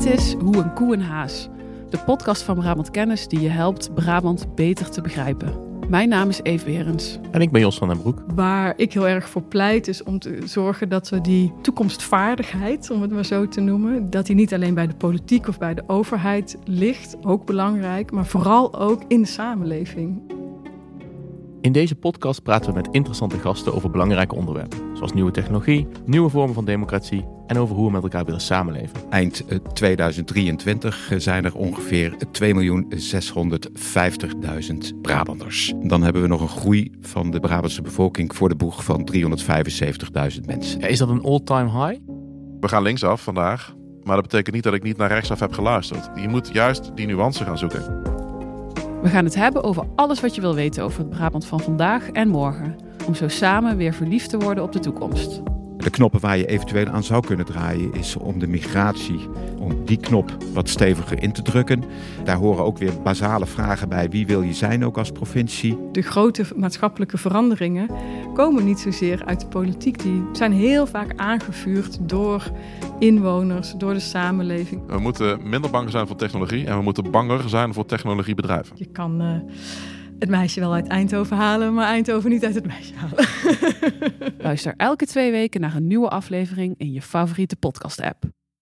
Dit is Hoe een koe een haas. De podcast van Brabant Kennis die je helpt Brabant beter te begrijpen. Mijn naam is Eve Berens. En ik ben Jos van den Broek. Waar ik heel erg voor pleit is om te zorgen dat we die toekomstvaardigheid, om het maar zo te noemen, dat die niet alleen bij de politiek of bij de overheid ligt, ook belangrijk, maar vooral ook in de samenleving. In deze podcast praten we met interessante gasten over belangrijke onderwerpen, zoals nieuwe technologie, nieuwe vormen van democratie en over hoe we met elkaar willen samenleven. Eind 2023 zijn er ongeveer 2.650.000 Brabanders. Dan hebben we nog een groei van de Brabantse bevolking voor de boeg van 375.000 mensen. Ja, is dat een all-time high? We gaan linksaf vandaag, maar dat betekent niet dat ik niet naar rechtsaf heb geluisterd. Je moet juist die nuance gaan zoeken. We gaan het hebben over alles wat je wil weten over het Brabant van vandaag en morgen. Om zo samen weer verliefd te worden op de toekomst. De knoppen waar je eventueel aan zou kunnen draaien is om de migratie, om die knop wat steviger in te drukken. Daar horen ook weer basale vragen bij. Wie wil je zijn ook als provincie? De grote maatschappelijke veranderingen komen niet zozeer uit de politiek. Die zijn heel vaak aangevuurd door inwoners, door de samenleving. We moeten minder bang zijn voor technologie en we moeten banger zijn voor technologiebedrijven. Je kan uh, het meisje wel uit Eindhoven halen, maar Eindhoven niet uit het meisje halen. Luister elke twee weken naar een nieuwe aflevering in je favoriete podcast-app.